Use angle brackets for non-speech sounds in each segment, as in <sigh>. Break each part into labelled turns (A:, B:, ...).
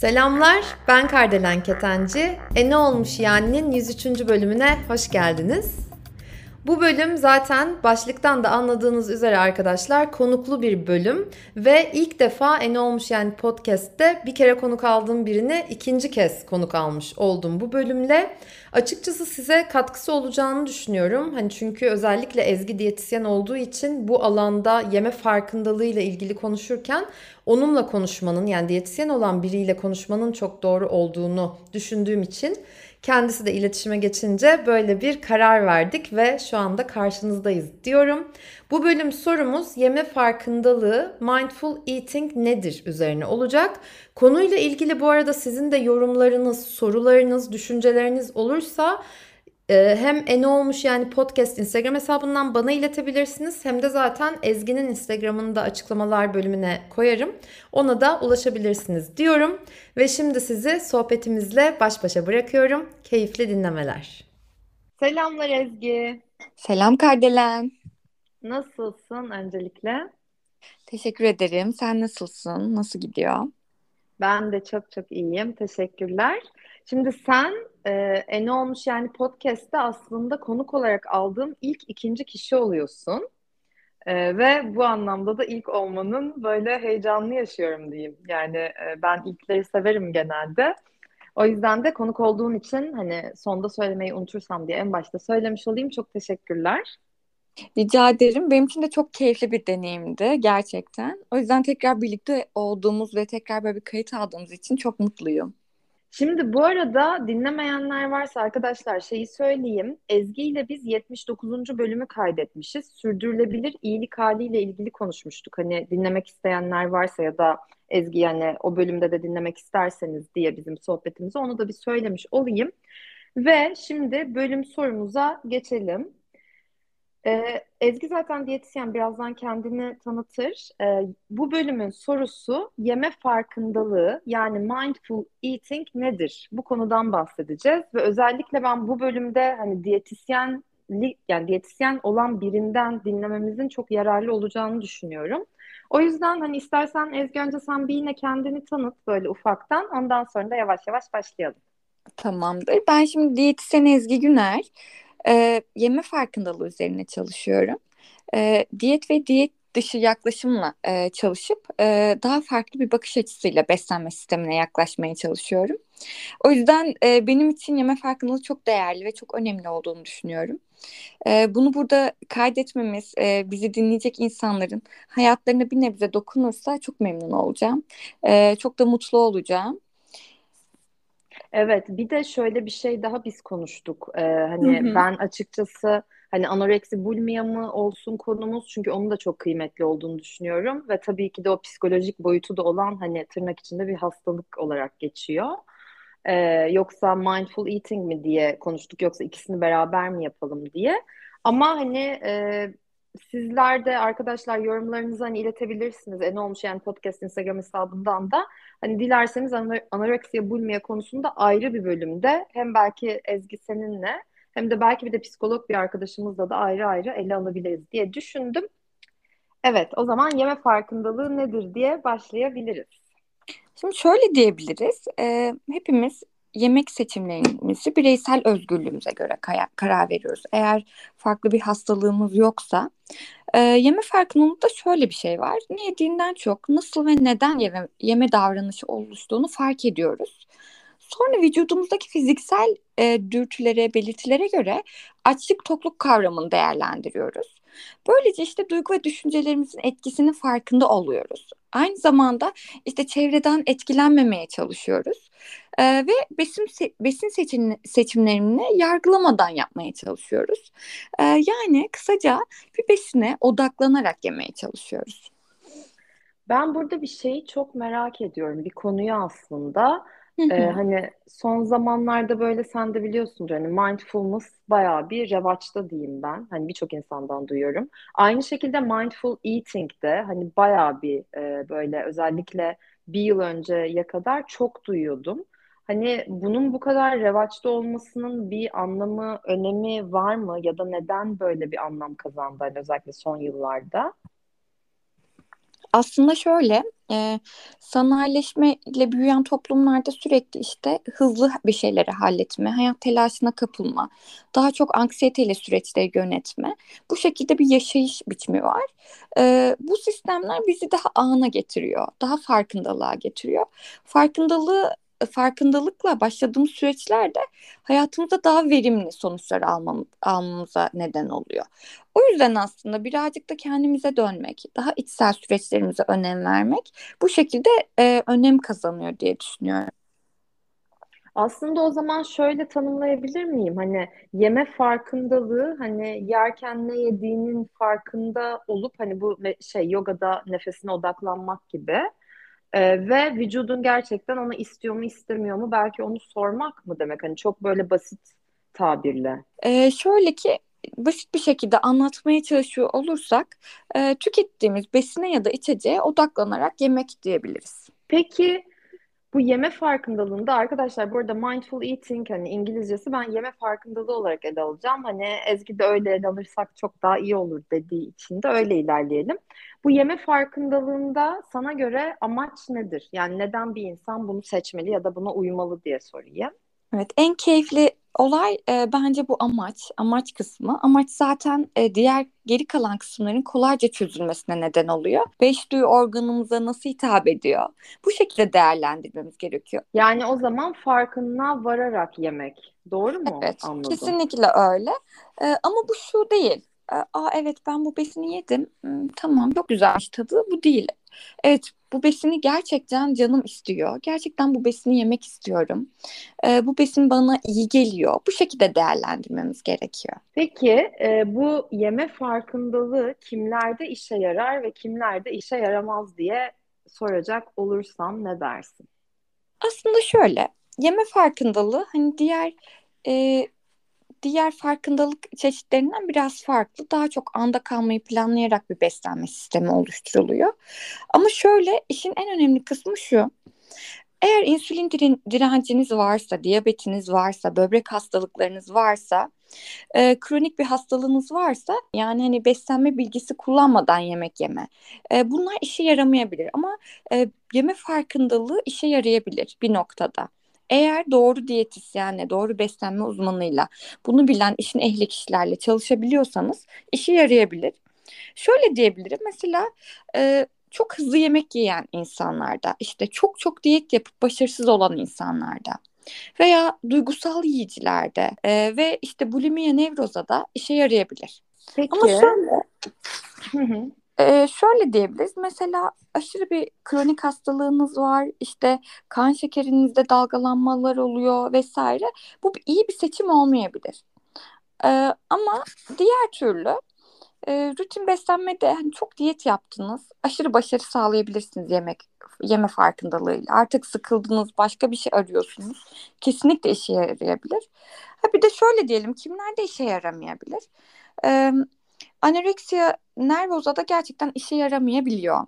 A: Selamlar, ben Kardelen Ketenci. E ne olmuş yani'nin 103. bölümüne hoş geldiniz. Bu bölüm zaten başlıktan da anladığınız üzere arkadaşlar konuklu bir bölüm ve ilk defa En Olmuş Yani podcast'te bir kere konuk aldığım birini ikinci kez konuk almış oldum bu bölümle. Açıkçası size katkısı olacağını düşünüyorum. Hani çünkü özellikle Ezgi diyetisyen olduğu için bu alanda yeme farkındalığıyla ilgili konuşurken onunla konuşmanın yani diyetisyen olan biriyle konuşmanın çok doğru olduğunu düşündüğüm için Kendisi de iletişime geçince böyle bir karar verdik ve şu anda karşınızdayız diyorum. Bu bölüm sorumuz yeme farkındalığı, mindful eating nedir üzerine olacak. Konuyla ilgili bu arada sizin de yorumlarınız, sorularınız, düşünceleriniz olursa hem Ene Olmuş yani podcast Instagram hesabından bana iletebilirsiniz. Hem de zaten Ezgi'nin Instagram'ını da açıklamalar bölümüne koyarım. Ona da ulaşabilirsiniz diyorum. Ve şimdi sizi sohbetimizle baş başa bırakıyorum. Keyifli dinlemeler. Selamlar Ezgi.
B: Selam Kardelen.
A: Nasılsın öncelikle?
B: Teşekkür ederim. Sen nasılsın? Nasıl gidiyor?
A: Ben de çok çok iyiyim. Teşekkürler. Şimdi sen e, e olmuş yani podcast'te aslında konuk olarak aldığım ilk ikinci kişi oluyorsun. E, ve bu anlamda da ilk olmanın böyle heyecanlı yaşıyorum diyeyim. Yani e, ben ilkleri severim genelde. O yüzden de konuk olduğun için hani sonda söylemeyi unutursam diye en başta söylemiş olayım. Çok teşekkürler.
B: Rica ederim. Benim için de çok keyifli bir deneyimdi gerçekten. O yüzden tekrar birlikte olduğumuz ve tekrar böyle bir kayıt aldığımız için çok mutluyum.
A: Şimdi bu arada dinlemeyenler varsa arkadaşlar şeyi söyleyeyim. Ezgi ile biz 79. bölümü kaydetmişiz. Sürdürülebilir iyilik haliyle ilgili konuşmuştuk. Hani dinlemek isteyenler varsa ya da Ezgi yani o bölümde de dinlemek isterseniz diye bizim sohbetimizi onu da bir söylemiş olayım. Ve şimdi bölüm sorumuza geçelim. Ee, Ezgi zaten diyetisyen birazdan kendini tanıtır. Ee, bu bölümün sorusu yeme farkındalığı yani mindful eating nedir? Bu konudan bahsedeceğiz ve özellikle ben bu bölümde hani diyetisyen yani diyetisyen olan birinden dinlememizin çok yararlı olacağını düşünüyorum. O yüzden hani istersen Ezgi önce sen bir yine kendini tanıt böyle ufaktan ondan sonra da yavaş yavaş başlayalım.
B: Tamamdır. Ben şimdi diyetisyen Ezgi Güner. E, yeme farkındalığı üzerine çalışıyorum. E, diyet ve diyet dışı yaklaşımla e, çalışıp e, daha farklı bir bakış açısıyla beslenme sistemine yaklaşmaya çalışıyorum. O yüzden e, benim için yeme farkındalığı çok değerli ve çok önemli olduğunu düşünüyorum. E, bunu burada kaydetmemiz, e, bizi dinleyecek insanların hayatlarına bir nebze dokunursa çok memnun olacağım. E, çok da mutlu olacağım.
A: Evet, bir de şöyle bir şey daha biz konuştuk. Ee, hani hı hı. ben açıkçası hani anoreksi bulmia mı olsun konumuz çünkü onun da çok kıymetli olduğunu düşünüyorum ve tabii ki de o psikolojik boyutu da olan hani tırnak içinde bir hastalık olarak geçiyor. Ee, yoksa mindful eating mi diye konuştuk yoksa ikisini beraber mi yapalım diye. Ama hani e, sizler de arkadaşlar yorumlarınızı hani iletebilirsiniz. E ne olmuş yani podcast Instagram hesabından da. Hani dilerseniz anoreksiya bulmaya konusunda ayrı bir bölümde hem belki Ezgi seninle hem de belki bir de psikolog bir arkadaşımızla da ayrı ayrı ele alabiliriz diye düşündüm. Evet, o zaman yeme farkındalığı nedir diye başlayabiliriz.
B: Şimdi şöyle diyebiliriz. E, hepimiz yemek seçimlerimizi bireysel özgürlüğümüze göre karar veriyoruz. Eğer farklı bir hastalığımız yoksa e, yeme farkındalıkta şöyle bir şey var. Ne yediğinden çok nasıl ve neden yeme, yeme davranışı oluştuğunu fark ediyoruz. Sonra vücudumuzdaki fiziksel e, dürtülere, belirtilere göre açlık tokluk kavramını değerlendiriyoruz. Böylece işte duygu ve düşüncelerimizin etkisinin farkında oluyoruz. Aynı zamanda işte çevreden etkilenmemeye çalışıyoruz. Ee, ve besin besin seçim, seçimlerini yargılamadan yapmaya çalışıyoruz. Ee, yani kısaca bir besine odaklanarak yemeye çalışıyoruz.
A: Ben burada bir şeyi çok merak ediyorum. Bir konuyu aslında. Ee, hani son zamanlarda böyle sen de biliyorsundur hani mindfulness bayağı bir revaçta diyeyim ben. Hani birçok insandan duyuyorum. Aynı şekilde mindful eating de hani bayağı bir e, böyle özellikle bir yıl önceye kadar çok duyuyordum. Hani bunun bu kadar revaçta olmasının bir anlamı, önemi var mı? Ya da neden böyle bir anlam kazandı hani özellikle son yıllarda?
B: Aslında şöyle, e, sanayileşmeyle büyüyen toplumlarda sürekli işte hızlı bir şeyleri halletme, hayat telaşına kapılma, daha çok anksiyeteyle süreçleri yönetme. Bu şekilde bir yaşayış biçimi var. E, bu sistemler bizi daha ana getiriyor, daha farkındalığa getiriyor. Farkındalığı farkındalıkla başladığımız süreçlerde hayatımızda daha verimli sonuçlar almam, almamıza neden oluyor. O yüzden aslında birazcık da kendimize dönmek, daha içsel süreçlerimize önem vermek bu şekilde e, önem kazanıyor diye düşünüyorum.
A: Aslında o zaman şöyle tanımlayabilir miyim? Hani yeme farkındalığı hani yerken ne yediğinin farkında olup hani bu şey yogada nefesine odaklanmak gibi. Ee, ve vücudun gerçekten onu istiyor mu istemiyor mu belki onu sormak mı demek hani çok böyle basit tabirle.
B: Ee, şöyle ki basit bir şekilde anlatmaya çalışıyor olursak e, tükettiğimiz besine ya da içeceğe odaklanarak yemek diyebiliriz.
A: Peki bu yeme farkındalığında arkadaşlar bu arada mindful eating hani İngilizcesi ben yeme farkındalığı olarak ele alacağım. Hani Ezgi de öyle ele alırsak çok daha iyi olur dediği için de öyle ilerleyelim. Bu yeme farkındalığında sana göre amaç nedir? Yani neden bir insan bunu seçmeli ya da buna uymalı diye sorayım.
B: Evet, en keyifli olay e, bence bu amaç, amaç kısmı. Amaç zaten e, diğer geri kalan kısımların kolayca çözülmesine neden oluyor. Beş duyu organımıza nasıl hitap ediyor? Bu şekilde değerlendirmemiz gerekiyor.
A: Yani o zaman farkına vararak yemek. Doğru mu?
B: Evet, Anladım. kesinlikle öyle. E, ama bu şu değil. E, Aa evet ben bu besini yedim. Hmm, tamam çok güzelmiş tadı. Bu değil. Evet bu besini gerçekten canım istiyor. Gerçekten bu besini yemek istiyorum. Ee, bu besin bana iyi geliyor. Bu şekilde değerlendirmemiz gerekiyor.
A: Peki e, bu yeme farkındalığı kimlerde işe yarar ve kimlerde işe yaramaz diye soracak olursam ne dersin?
B: Aslında şöyle yeme farkındalığı hani diğer e, diğer farkındalık çeşitlerinden biraz farklı. Daha çok anda kalmayı planlayarak bir beslenme sistemi oluşturuluyor. Ama şöyle işin en önemli kısmı şu. Eğer insülin direnciniz varsa, diyabetiniz varsa, böbrek hastalıklarınız varsa, e, kronik bir hastalığınız varsa yani hani beslenme bilgisi kullanmadan yemek yeme. E, bunlar işe yaramayabilir ama e, yeme farkındalığı işe yarayabilir bir noktada. Eğer doğru diyetisyenle, doğru beslenme uzmanıyla, bunu bilen işin ehli kişilerle çalışabiliyorsanız işe yarayabilir. Şöyle diyebilirim mesela e, çok hızlı yemek yiyen insanlarda, işte çok çok diyet yapıp başarısız olan insanlarda veya duygusal yiyicilerde e, ve işte bulimiya nevroza da işe yarayabilir. Peki. Ama şöyle ee, şöyle diyebiliriz. Mesela aşırı bir kronik hastalığınız var, işte kan şekerinizde dalgalanmalar oluyor vesaire. Bu iyi bir seçim olmayabilir. Ee, ama diğer türlü e, rutin beslenmede hani çok diyet yaptınız, aşırı başarı sağlayabilirsiniz yemek yeme farkındalığıyla. Artık sıkıldınız, başka bir şey arıyorsunuz. Kesinlikle işe yarayabilir. Ha bir de şöyle diyelim, kimlerde işe yaramayabilir? Ee, Anoreksiya nervoza da gerçekten işe yaramayabiliyor.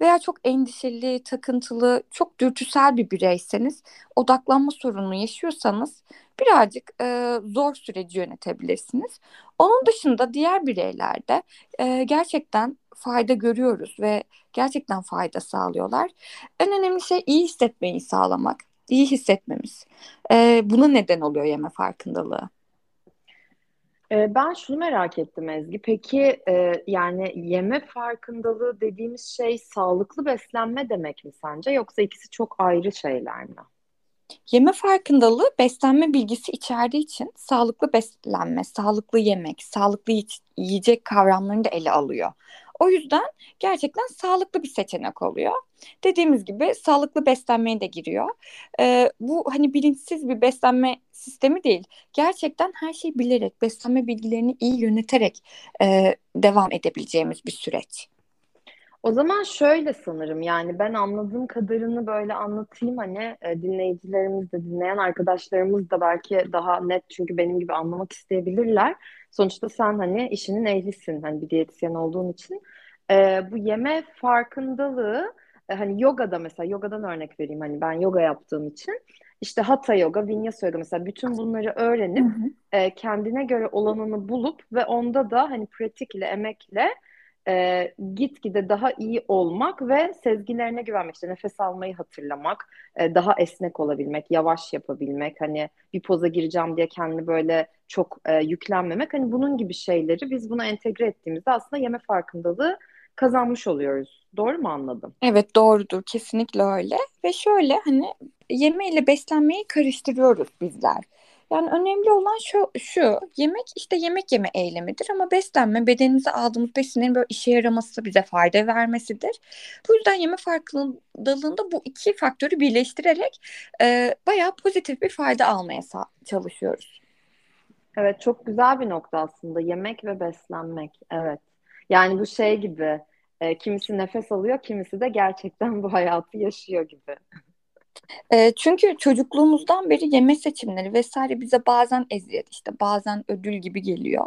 B: Veya çok endişeli, takıntılı, çok dürtüsel bir bireyseniz, odaklanma sorunu yaşıyorsanız birazcık e, zor süreci yönetebilirsiniz. Onun dışında diğer bireylerde e, gerçekten fayda görüyoruz ve gerçekten fayda sağlıyorlar. En önemli şey iyi hissetmeyi sağlamak, iyi hissetmemiz. E, buna neden oluyor yeme farkındalığı.
A: Ee, ben şunu merak ettim Ezgi. Peki e, yani yeme farkındalığı dediğimiz şey sağlıklı beslenme demek mi sence? Yoksa ikisi çok ayrı şeyler mi?
B: Yeme farkındalığı beslenme bilgisi içerdiği için sağlıklı beslenme, sağlıklı yemek, sağlıklı yiyecek kavramlarını da ele alıyor. O yüzden gerçekten sağlıklı bir seçenek oluyor. Dediğimiz gibi sağlıklı beslenmeye de giriyor. Ee, bu hani bilinçsiz bir beslenme sistemi değil. Gerçekten her şeyi bilerek, beslenme bilgilerini iyi yöneterek e, devam edebileceğimiz bir süreç.
A: O zaman şöyle sanırım yani ben anladığım kadarını böyle anlatayım hani e, dinleyicilerimiz de dinleyen arkadaşlarımız da belki daha net çünkü benim gibi anlamak isteyebilirler. Sonuçta sen hani işinin ehlisin hani bir diyetisyen olduğun için. E, bu yeme farkındalığı e, hani yogada mesela yogadan örnek vereyim hani ben yoga yaptığım için işte Hatha yoga, Vinyasa yoga mesela bütün bunları öğrenip e, kendine göre olanını bulup ve onda da hani pratik ile emekle e, gitgide daha iyi olmak ve sezgilerine güvenmek işte nefes almayı hatırlamak, e, daha esnek olabilmek, yavaş yapabilmek, hani bir poza gireceğim diye kendini böyle çok e, yüklenmemek, hani bunun gibi şeyleri biz buna entegre ettiğimizde aslında yeme farkındalığı kazanmış oluyoruz. Doğru mu anladım?
B: Evet doğrudur kesinlikle öyle ve şöyle hani yeme ile beslenmeyi karıştırıyoruz bizler. Yani önemli olan şu, şu yemek işte yemek yeme eylemidir ama beslenme bedenimize aldığımız besinlerin böyle işe yaraması bize fayda vermesidir. Bu yüzden yeme farkındalığında bu iki faktörü birleştirerek e, bayağı pozitif bir fayda almaya çalışıyoruz.
A: Evet çok güzel bir nokta aslında yemek ve beslenmek evet. Yani bu şey gibi e, kimisi nefes alıyor kimisi de gerçekten bu hayatı yaşıyor gibi.
B: E, çünkü çocukluğumuzdan beri yeme seçimleri vesaire bize bazen eziyet işte bazen ödül gibi geliyor.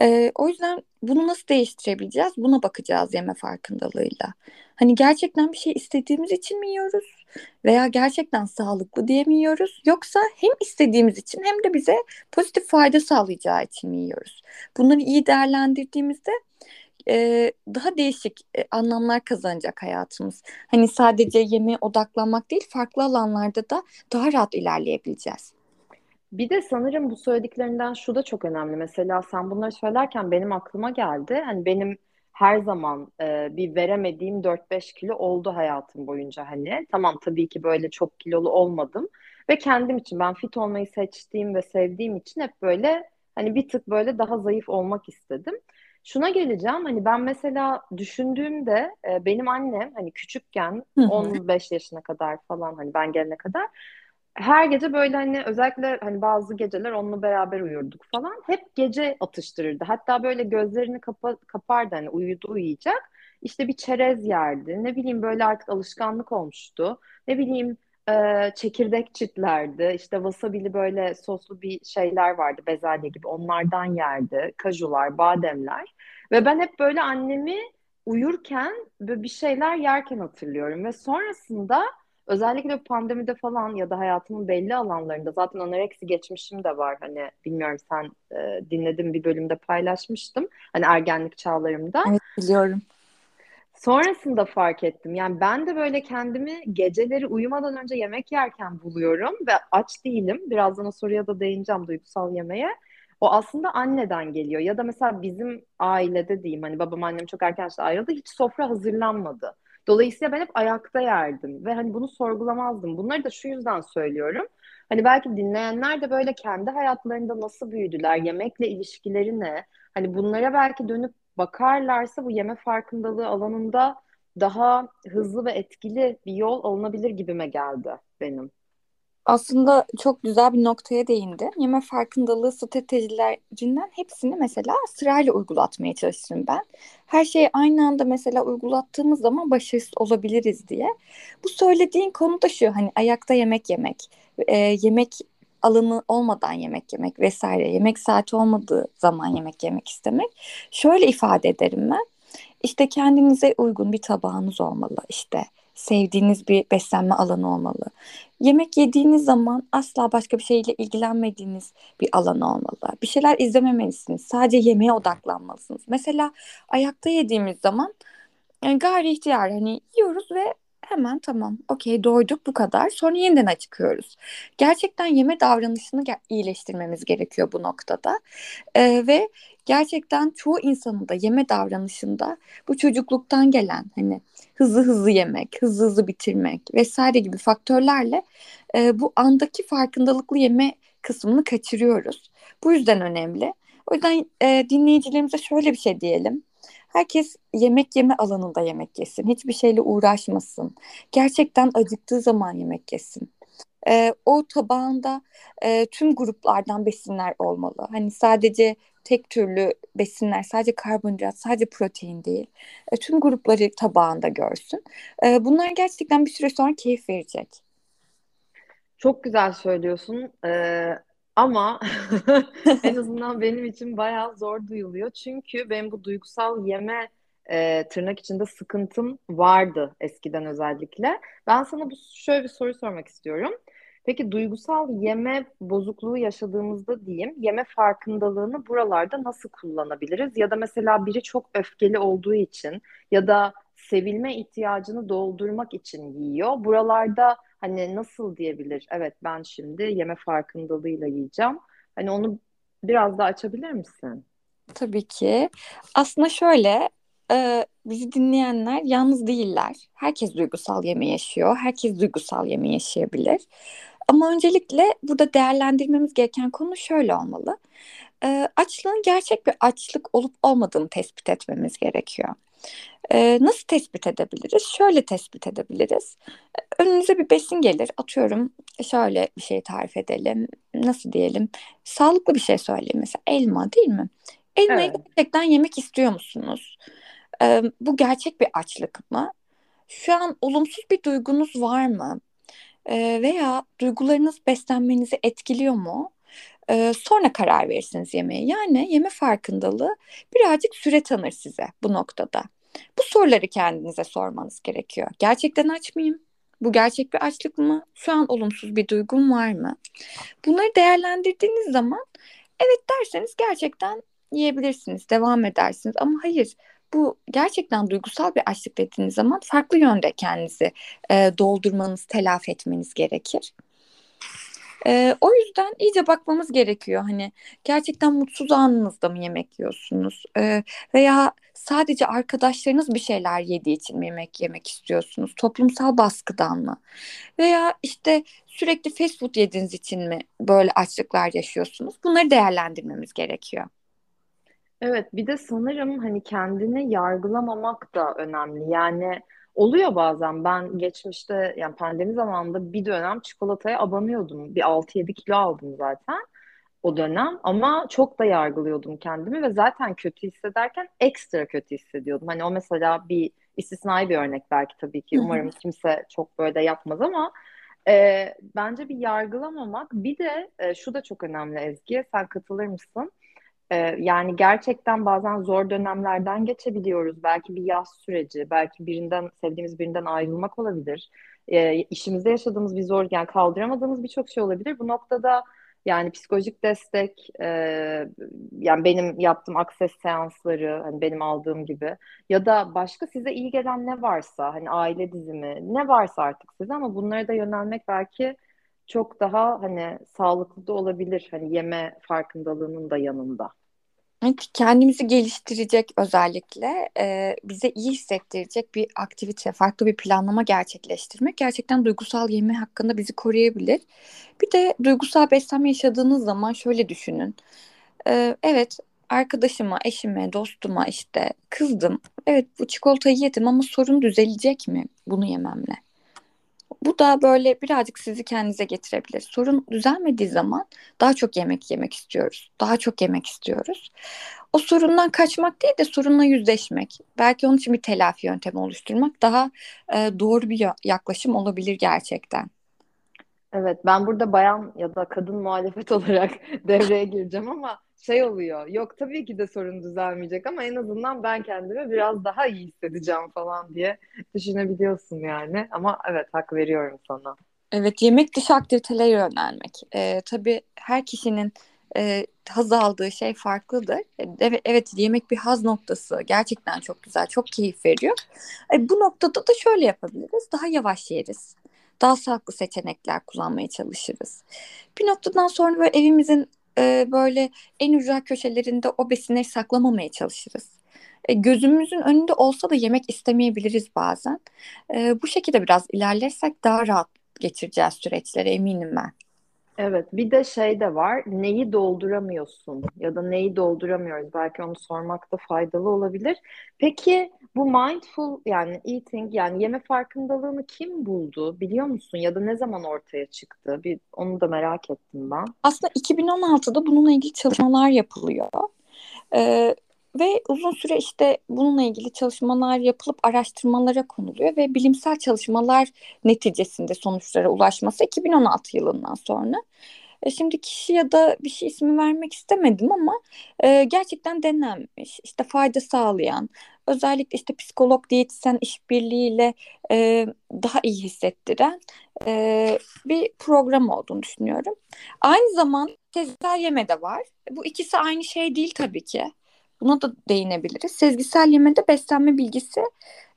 B: E, o yüzden bunu nasıl değiştirebileceğiz? Buna bakacağız yeme farkındalığıyla. Hani gerçekten bir şey istediğimiz için mi yiyoruz? Veya gerçekten sağlıklı diye mi yiyoruz? Yoksa hem istediğimiz için hem de bize pozitif fayda sağlayacağı için mi yiyoruz? Bunları iyi değerlendirdiğimizde e, daha değişik e, anlamlar kazanacak hayatımız. Hani sadece yemeğe odaklanmak değil farklı alanlarda da daha rahat ilerleyebileceğiz.
A: Bir de sanırım bu söylediklerinden şu da çok önemli. Mesela sen bunları söylerken benim aklıma geldi. Hani benim her zaman e, bir veremediğim 4-5 kilo oldu hayatım boyunca hani. Tamam tabii ki böyle çok kilolu olmadım. Ve kendim için ben fit olmayı seçtiğim ve sevdiğim için hep böyle hani bir tık böyle daha zayıf olmak istedim. Şuna geleceğim hani ben mesela düşündüğümde e, benim annem hani küçükken 15 yaşına kadar falan hani ben gelene kadar her gece böyle hani özellikle hani bazı geceler onunla beraber uyurduk falan. Hep gece atıştırırdı. Hatta böyle gözlerini kapa kapardı hani uyudu uyuyacak. İşte bir çerez yerdi. Ne bileyim böyle artık alışkanlık olmuştu. Ne bileyim çekirdek çitlerdi. İşte wasabili böyle soslu bir şeyler vardı bezelye gibi. Onlardan yerdi. Kajular, bademler. Ve ben hep böyle annemi uyurken böyle bir şeyler yerken hatırlıyorum. Ve sonrasında özellikle pandemide falan ya da hayatımın belli alanlarında zaten anoreksi geçmişim de var. Hani bilmiyorum sen e, dinledim bir bölümde paylaşmıştım. Hani ergenlik çağlarımda.
B: Evet biliyorum.
A: Sonrasında fark ettim. Yani ben de böyle kendimi geceleri uyumadan önce yemek yerken buluyorum ve aç değilim. Birazdan o soruya da değineceğim duygusal yemeğe. O aslında anneden geliyor. Ya da mesela bizim ailede diyeyim hani babam annem çok erken yaşta ayrıldı. Hiç sofra hazırlanmadı. Dolayısıyla ben hep ayakta yerdim ve hani bunu sorgulamazdım. Bunları da şu yüzden söylüyorum. Hani belki dinleyenler de böyle kendi hayatlarında nasıl büyüdüler, yemekle ilişkileri ne? Hani bunlara belki dönüp bakarlarsa bu yeme farkındalığı alanında daha hızlı ve etkili bir yol alınabilir gibime geldi benim.
B: Aslında çok güzel bir noktaya değindi. Yeme farkındalığı stratejilerinden hepsini mesela sırayla uygulatmaya çalıştım ben. Her şeyi aynı anda mesela uygulattığımız zaman başarısız olabiliriz diye. Bu söylediğin konu da şu hani ayakta yemek yemek, e, yemek alanı olmadan yemek yemek vesaire, yemek saati olmadığı zaman yemek yemek istemek. Şöyle ifade ederim ben. İşte kendinize uygun bir tabağınız olmalı. İşte sevdiğiniz bir beslenme alanı olmalı. Yemek yediğiniz zaman asla başka bir şeyle ilgilenmediğiniz bir alan olmalı. Bir şeyler izlememelisiniz. Sadece yemeğe odaklanmalısınız. Mesela ayakta yediğimiz zaman yani gayri ihtiyar hani yiyoruz ve hemen tamam okey doyduk bu kadar sonra yeniden acıkıyoruz. Gerçekten yeme davranışını iyileştirmemiz gerekiyor bu noktada ee, ve gerçekten çoğu insanın da yeme davranışında bu çocukluktan gelen hani hızlı hızlı yemek, hızlı hızlı bitirmek vesaire gibi faktörlerle e, bu andaki farkındalıklı yeme kısmını kaçırıyoruz. Bu yüzden önemli. O yüzden e, dinleyicilerimize şöyle bir şey diyelim. Herkes yemek yeme alanında yemek yesin. Hiçbir şeyle uğraşmasın. Gerçekten acıktığı zaman yemek yesin. E, o tabağında e, tüm gruplardan besinler olmalı. Hani sadece tek türlü besinler, sadece karbonhidrat, sadece protein değil. E, tüm grupları tabağında görsün. E, bunlar gerçekten bir süre sonra keyif verecek.
A: Çok güzel söylüyorsun. Ee, ama <laughs> en azından benim için bayağı zor duyuluyor. Çünkü benim bu duygusal yeme e, tırnak içinde sıkıntım vardı eskiden özellikle. Ben sana bu şöyle bir soru sormak istiyorum. Peki duygusal yeme bozukluğu yaşadığımızda diyeyim, yeme farkındalığını buralarda nasıl kullanabiliriz? Ya da mesela biri çok öfkeli olduğu için ya da sevilme ihtiyacını doldurmak için yiyor. Buralarda hani nasıl diyebilir? Evet ben şimdi yeme farkındalığıyla yiyeceğim. Hani onu biraz daha açabilir misin?
B: Tabii ki. Aslında şöyle, e, bizi dinleyenler yalnız değiller. Herkes duygusal yeme yaşıyor. Herkes duygusal yeme yaşayabilir. Ama öncelikle burada değerlendirmemiz gereken konu şöyle olmalı. E, açlığın gerçek bir açlık olup olmadığını tespit etmemiz gerekiyor. E, nasıl tespit edebiliriz? Şöyle tespit edebiliriz. Önünüze bir besin gelir. Atıyorum şöyle bir şey tarif edelim. Nasıl diyelim? Sağlıklı bir şey söyleyeyim mesela elma değil mi? Elmayı
A: Evet.
B: gerçekten yemek istiyor musunuz? Ee, bu gerçek bir açlık mı? Şu an olumsuz bir duygunuz var mı? Ee, veya duygularınız beslenmenizi etkiliyor mu? Ee, sonra karar verirsiniz yemeğe. Yani yeme farkındalığı birazcık süre tanır size bu noktada. Bu soruları kendinize sormanız gerekiyor. Gerçekten aç mıyım? Bu gerçek bir açlık mı? Şu an olumsuz bir duygum var mı? Bunları değerlendirdiğiniz zaman evet derseniz gerçekten yiyebilirsiniz, devam edersiniz. Ama hayır, bu gerçekten duygusal bir açlık dediğiniz zaman farklı yönde kendinizi e, doldurmanız, telafi etmeniz gerekir. E, o yüzden iyice bakmamız gerekiyor. Hani gerçekten mutsuz anınızda mı yemek yiyorsunuz? E, veya sadece arkadaşlarınız bir şeyler yediği için mi yemek yemek istiyorsunuz? Toplumsal baskıdan mı? Veya işte sürekli fast food yediğiniz için mi böyle açlıklar yaşıyorsunuz? Bunları değerlendirmemiz gerekiyor.
A: Evet, bir de sanırım hani kendini yargılamamak da önemli. Yani oluyor bazen ben geçmişte yani pandemi zamanında bir dönem çikolataya abanıyordum. Bir altı yedi kilo aldım zaten o dönem ama çok da yargılıyordum kendimi ve zaten kötü hissederken ekstra kötü hissediyordum. Hani o mesela bir istisnai bir örnek belki tabii ki umarım kimse çok böyle yapmaz ama e, bence bir yargılamamak bir de e, şu da çok önemli Ezgi sen katılır mısın? Ee, yani gerçekten bazen zor dönemlerden geçebiliyoruz. Belki bir yaz süreci, belki birinden sevdiğimiz birinden ayrılmak olabilir. Ee, işimizde yaşadığımız bir zor, yani kaldıramadığımız birçok şey olabilir. Bu noktada yani psikolojik destek, e, yani benim yaptığım akses seansları, hani benim aldığım gibi ya da başka size iyi gelen ne varsa, hani aile dizimi, ne varsa artık size ama bunlara da yönelmek belki çok daha hani sağlıklı da olabilir. Hani yeme farkındalığının da yanında.
B: Evet, kendimizi geliştirecek özellikle e, bize iyi hissettirecek bir aktivite, farklı bir planlama gerçekleştirmek gerçekten duygusal yeme hakkında bizi koruyabilir. Bir de duygusal beslenme yaşadığınız zaman şöyle düşünün. E, evet, arkadaşıma, eşime, dostuma işte kızdım. Evet, bu çikolatayı yedim ama sorun düzelecek mi bunu yememle? Bu da böyle birazcık sizi kendinize getirebilir. Sorun düzelmediği zaman daha çok yemek yemek istiyoruz. Daha çok yemek istiyoruz. O sorundan kaçmak değil de sorunla yüzleşmek. Belki onun için bir telafi yöntemi oluşturmak daha e, doğru bir ya- yaklaşım olabilir gerçekten.
A: Evet, ben burada bayan ya da kadın muhalefet <laughs> olarak <laughs> devreye gireceğim ama şey oluyor. Yok tabii ki de sorun düzelmeyecek ama en azından ben kendimi biraz daha iyi hissedeceğim falan diye düşünebiliyorsun yani. Ama evet hak veriyorum sana.
B: Evet, yemek dışı aktivitelere yönelmek. E, tabii her kişinin e, haz aldığı şey farklıdır. Evet, evet, yemek bir haz noktası. Gerçekten çok güzel, çok keyif veriyor. E, bu noktada da şöyle yapabiliriz. Daha yavaş yeriz. Daha sağlıklı seçenekler kullanmaya çalışırız. Bir noktadan sonra böyle evimizin e, böyle en ücra köşelerinde o besinleri saklamamaya çalışırız. E, gözümüzün önünde olsa da yemek istemeyebiliriz bazen. E, bu şekilde biraz ilerlersek daha rahat geçireceğiz süreçleri eminim ben.
A: Evet, bir de şey de var. Neyi dolduramıyorsun ya da neyi dolduramıyoruz? Belki onu sormak da faydalı olabilir. Peki bu mindful yani eating yani yeme farkındalığını kim buldu biliyor musun? Ya da ne zaman ortaya çıktı? Bir onu da merak ettim ben.
B: Aslında 2016'da bununla ilgili çalışmalar yapılıyor. Ee, ve uzun süre işte bununla ilgili çalışmalar yapılıp araştırmalara konuluyor ve bilimsel çalışmalar neticesinde sonuçlara ulaşması 2016 yılından sonra. E, şimdi kişi ya da bir şey ismi vermek istemedim ama e, gerçekten denenmiş. İşte fayda sağlayan, özellikle işte psikolog diyetisyen işbirliğiyle e, daha iyi hissettiren e, bir program olduğunu düşünüyorum. Aynı zamanda sezgisel yeme de var. Bu ikisi aynı şey değil tabii ki. Buna da değinebiliriz. Sezgisel yemede beslenme bilgisi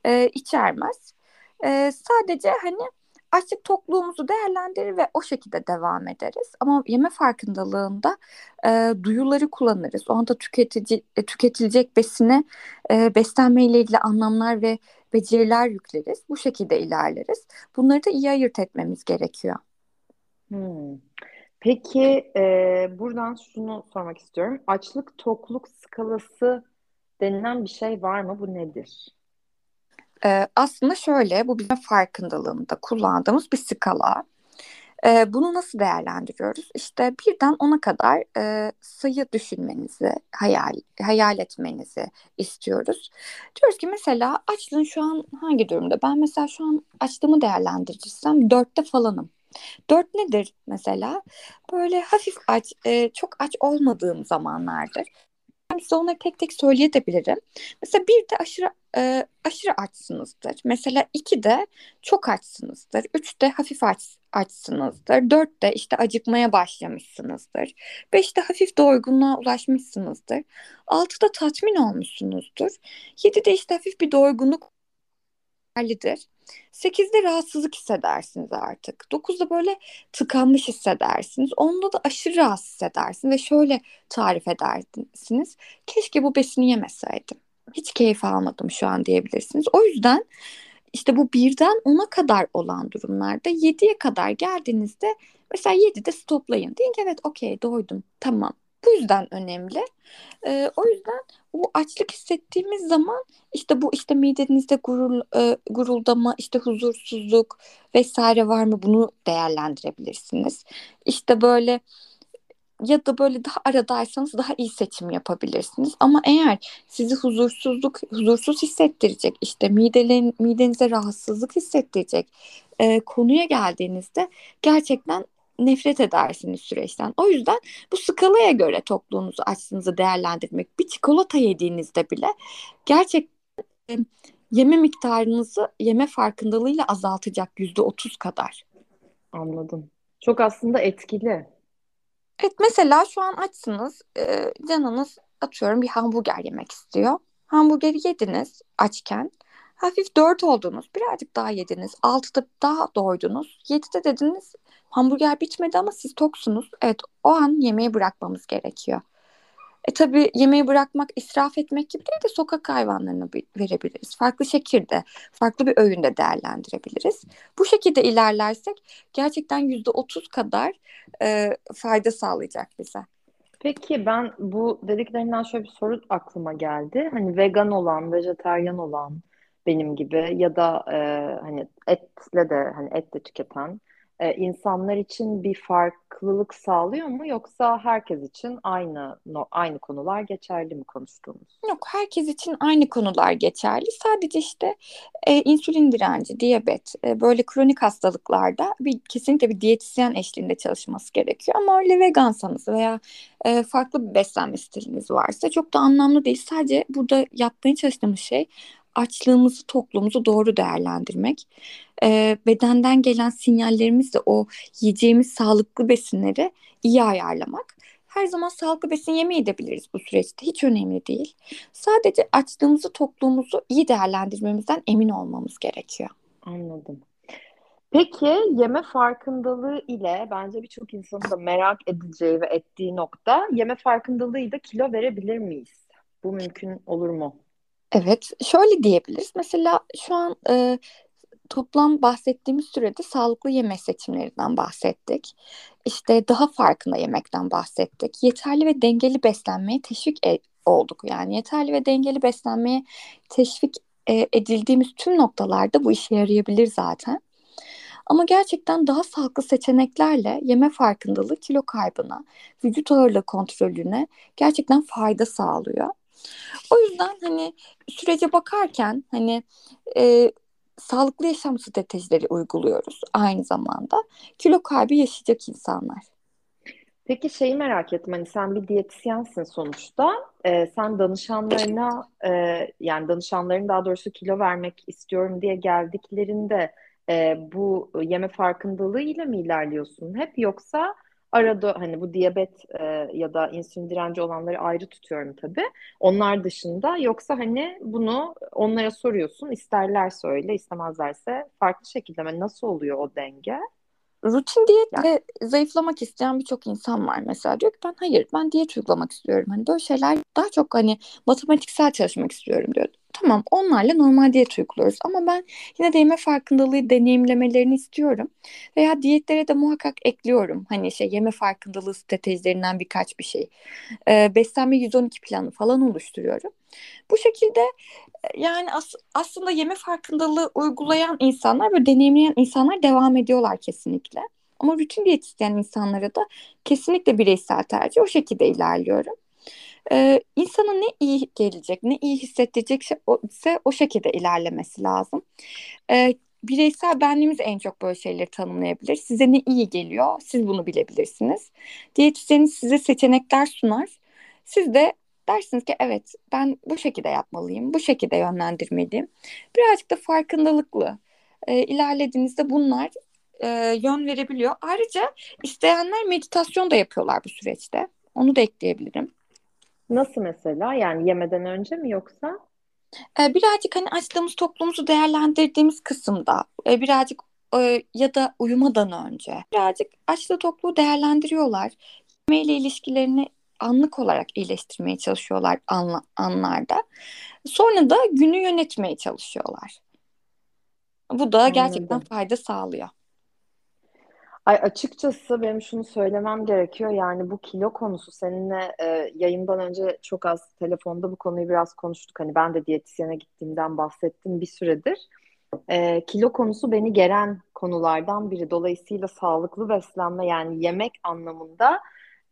B: e, içermez. E, sadece hani açlık tokluğumuzu değerlendirir ve o şekilde devam ederiz. Ama yeme farkındalığında e, duyuları kullanırız. O anda tüketici, e, tüketilecek besine e, beslenme ile ilgili anlamlar ve beceriler yükleriz. Bu şekilde ilerleriz. Bunları da iyi ayırt etmemiz gerekiyor.
A: Hmm. Peki e, buradan şunu sormak istiyorum. Açlık tokluk skalası denilen bir şey var mı? Bu nedir?
B: Ee, aslında şöyle, bu bizim farkındalığında kullandığımız bir skala. Ee, bunu nasıl değerlendiriyoruz? İşte birden ona kadar e, sayı düşünmenizi, hayal, hayal etmenizi istiyoruz. Diyoruz ki mesela açlığın şu an hangi durumda? Ben mesela şu an açlığımı değerlendireceksem dörtte falanım. Dört nedir mesela? Böyle hafif aç, e, çok aç olmadığım zamanlardır. Ben size onları tek tek söyleyebilirim. Mesela bir de aşırı e, aşırı açsınızdır. Mesela iki de çok açsınızdır. Üç de hafif aç, açsınızdır. Dört de işte acıkmaya başlamışsınızdır. Beş de hafif doygunluğa ulaşmışsınızdır. Altı da tatmin olmuşsunuzdur. Yedi de işte hafif bir doygunluk halidir. 8'de rahatsızlık hissedersiniz artık. 9'da böyle tıkanmış hissedersiniz. 10'da da aşırı rahatsız hissedersiniz ve şöyle tarif edersiniz. Keşke bu besini yemeseydim. Hiç keyif almadım şu an diyebilirsiniz. O yüzden işte bu birden 10'a kadar olan durumlarda 7'ye kadar geldiğinizde mesela 7'de stoplayın. Deyin ki evet okey doydum tamam. Bu yüzden önemli. Ee, o yüzden bu açlık hissettiğimiz zaman işte bu işte midenizde gurul, e, guruldama, işte huzursuzluk vesaire var mı bunu değerlendirebilirsiniz. İşte böyle ya da böyle daha aradaysanız daha iyi seçim yapabilirsiniz. Ama eğer sizi huzursuzluk, huzursuz hissettirecek, işte midelerin, midenize rahatsızlık hissettirecek e, konuya geldiğinizde gerçekten nefret edersiniz süreçten. O yüzden bu skalaya göre tokluğunuzu, açlığınızı değerlendirmek. Bir çikolata yediğinizde bile gerçekten yeme miktarınızı yeme farkındalığıyla azaltacak yüzde otuz kadar.
A: Anladım. Çok aslında etkili.
B: Evet mesela şu an açsınız. E, canınız atıyorum bir hamburger yemek istiyor. Hamburgeri yediniz açken. Hafif dört oldunuz. Birazcık daha yediniz. Altıda daha doydunuz. Yedide dediniz hamburger bitmedi ama siz toksunuz. Evet o an yemeği bırakmamız gerekiyor. E tabii yemeği bırakmak israf etmek gibi değil de sokak hayvanlarına verebiliriz. Farklı şekilde, farklı bir öğünde değerlendirebiliriz. Bu şekilde ilerlersek gerçekten yüzde otuz kadar e, fayda sağlayacak bize.
A: Peki ben bu dediklerinden şöyle bir soru aklıma geldi. Hani vegan olan, vejetaryen olan benim gibi ya da e, hani etle de hani et de tüketen e, insanlar için bir farklılık sağlıyor mu yoksa herkes için aynı no, aynı konular geçerli mi konuştuğumuz?
B: Yok herkes için aynı konular geçerli. Sadece işte e, insülin direnci, diyabet, e, böyle kronik hastalıklarda bir kesinlikle bir diyetisyen eşliğinde çalışması gerekiyor. Ama öyle vegansanız veya e, farklı bir beslenme stiliniz varsa çok da anlamlı değil. Sadece burada yapmaya çalıştığımız şey açlığımızı, tokluğumuzu doğru değerlendirmek. E, bedenden gelen sinyallerimizle o yiyeceğimiz sağlıklı besinleri iyi ayarlamak. Her zaman sağlıklı besin yemeyi de biliriz bu süreçte. Hiç önemli değil. Sadece açlığımızı, tokluğumuzu iyi değerlendirmemizden emin olmamız gerekiyor.
A: Anladım. Peki yeme farkındalığı ile bence birçok insanın da merak edeceği ve ettiği nokta yeme farkındalığıyla kilo verebilir miyiz? Bu mümkün olur mu?
B: Evet, şöyle diyebiliriz. Mesela şu an e, toplam bahsettiğimiz sürede sağlıklı yeme seçimlerinden bahsettik. İşte daha farkında yemekten bahsettik. Yeterli ve dengeli beslenmeye teşvik e- olduk. Yani yeterli ve dengeli beslenmeye teşvik e, edildiğimiz tüm noktalarda bu işe yarayabilir zaten. Ama gerçekten daha sağlıklı seçeneklerle yeme farkındalığı kilo kaybına, vücut ağırlığı kontrolüne gerçekten fayda sağlıyor. O yüzden hani sürece bakarken hani e, sağlıklı yaşam stratejileri uyguluyoruz aynı zamanda. Kilo kaybı yaşayacak insanlar.
A: Peki şeyi merak ettim hani sen bir diyetisyensin sonuçta. Ee, sen danışanlarına e, yani danışanların daha doğrusu kilo vermek istiyorum diye geldiklerinde e, bu yeme farkındalığı ile mi ilerliyorsun hep yoksa arada hani bu diyabet e, ya da insülin direnci olanları ayrı tutuyorum tabii. Onlar dışında yoksa hani bunu onlara soruyorsun isterlerse öyle istemezlerse farklı şekilde mi? Nasıl oluyor o denge?
B: rutin diyetle zayıflamak isteyen birçok insan var mesela. Diyor ki ben hayır ben diyet uygulamak istiyorum. Hani böyle şeyler daha çok hani matematiksel çalışmak istiyorum diyor. Tamam onlarla normal diyet uyguluyoruz ama ben yine de yeme farkındalığı deneyimlemelerini istiyorum. Veya diyetlere de muhakkak ekliyorum. Hani şey yeme farkındalığı stratejilerinden birkaç bir şey. Ee, beslenme 112 planı falan oluşturuyorum. Bu şekilde yani as aslında yeme farkındalığı uygulayan insanlar ve deneyimleyen insanlar devam ediyorlar kesinlikle. Ama rutin diyetisyen insanlara da kesinlikle bireysel tercih o şekilde ilerliyorum. Ee, insana ne iyi gelecek, ne iyi hissettirecekse o, ise o şekilde ilerlemesi lazım. Ee, bireysel benliğimiz en çok böyle şeyleri tanımlayabilir. Size ne iyi geliyor, siz bunu bilebilirsiniz. Diyetisyeniniz size seçenekler sunar. Siz de Dersiniz ki evet ben bu şekilde yapmalıyım, bu şekilde yönlendirmeliyim. Birazcık da farkındalıklı e, ilerlediğinizde bunlar e, yön verebiliyor. Ayrıca isteyenler meditasyon da yapıyorlar bu süreçte. Onu da ekleyebilirim.
A: Nasıl mesela? Yani yemeden önce mi yoksa?
B: E, birazcık hani açtığımız toplumumuzu değerlendirdiğimiz kısımda e, birazcık e, ya da uyumadan önce birazcık açlığı tokluğu değerlendiriyorlar. Yemeğiyle ilişkilerini anlık olarak iyileştirmeye çalışıyorlar anla, anlarda. Sonra da günü yönetmeye çalışıyorlar. Bu da gerçekten Anladım. fayda sağlıyor.
A: Ay açıkçası benim şunu söylemem gerekiyor. Yani bu kilo konusu seninle e, yayından önce çok az telefonda bu konuyu biraz konuştuk. Hani ben de diyetisyene gittiğimden bahsettim bir süredir. E, kilo konusu beni geren konulardan biri. Dolayısıyla sağlıklı beslenme yani yemek anlamında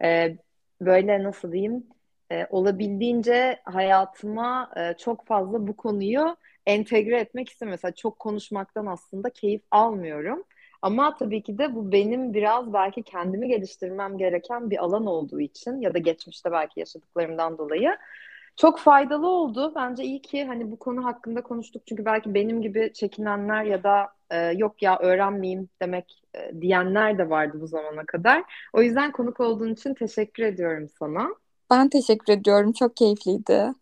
A: e, böyle nasıl diyeyim e, olabildiğince hayatıma e, çok fazla bu konuyu entegre etmek istemiyorum. Mesela çok konuşmaktan aslında keyif almıyorum. Ama tabii ki de bu benim biraz belki kendimi geliştirmem gereken bir alan olduğu için ya da geçmişte belki yaşadıklarımdan dolayı çok faydalı oldu. Bence iyi ki hani bu konu hakkında konuştuk. Çünkü belki benim gibi çekinenler ya da e, yok ya öğrenmeyeyim demek e, diyenler de vardı bu zamana kadar. O yüzden konuk olduğun için teşekkür ediyorum sana.
B: Ben teşekkür ediyorum. Çok keyifliydi.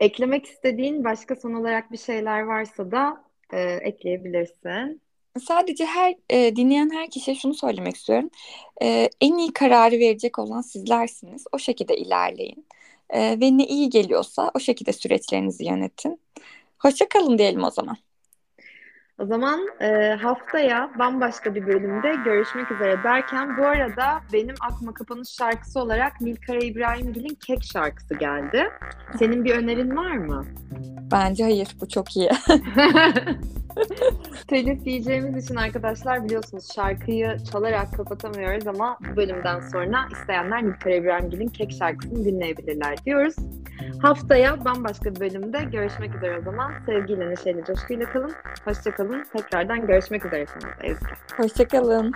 A: Eklemek istediğin başka son olarak bir şeyler varsa da e, ekleyebilirsin.
B: Sadece her e, dinleyen her kişiye şunu söylemek istiyorum. E, en iyi kararı verecek olan sizlersiniz. O şekilde ilerleyin. E, ve ne iyi geliyorsa o şekilde süreçlerinizi yönetin. Hoşça kalın diyelim o zaman.
A: O zaman e, haftaya bambaşka bir bölümde görüşmek üzere derken bu arada benim aklıma kapanış şarkısı olarak Nilkara İbrahimgil'in Kek şarkısı geldi. Senin bir önerin var mı?
B: Bence hayır. Bu çok iyi. <laughs> <laughs>
A: Telif diyeceğimiz için arkadaşlar biliyorsunuz şarkıyı çalarak kapatamıyoruz ama bu bölümden sonra isteyenler Nilkara İbrahimgil'in Kek şarkısını dinleyebilirler diyoruz. Haftaya bambaşka bir bölümde görüşmek üzere o zaman. Sevgiyle, neşeyle, coşkuyla kalın. Hoşçakalın. Tekrardan görüşmek üzere Ezgi.
B: Hoşçakalın.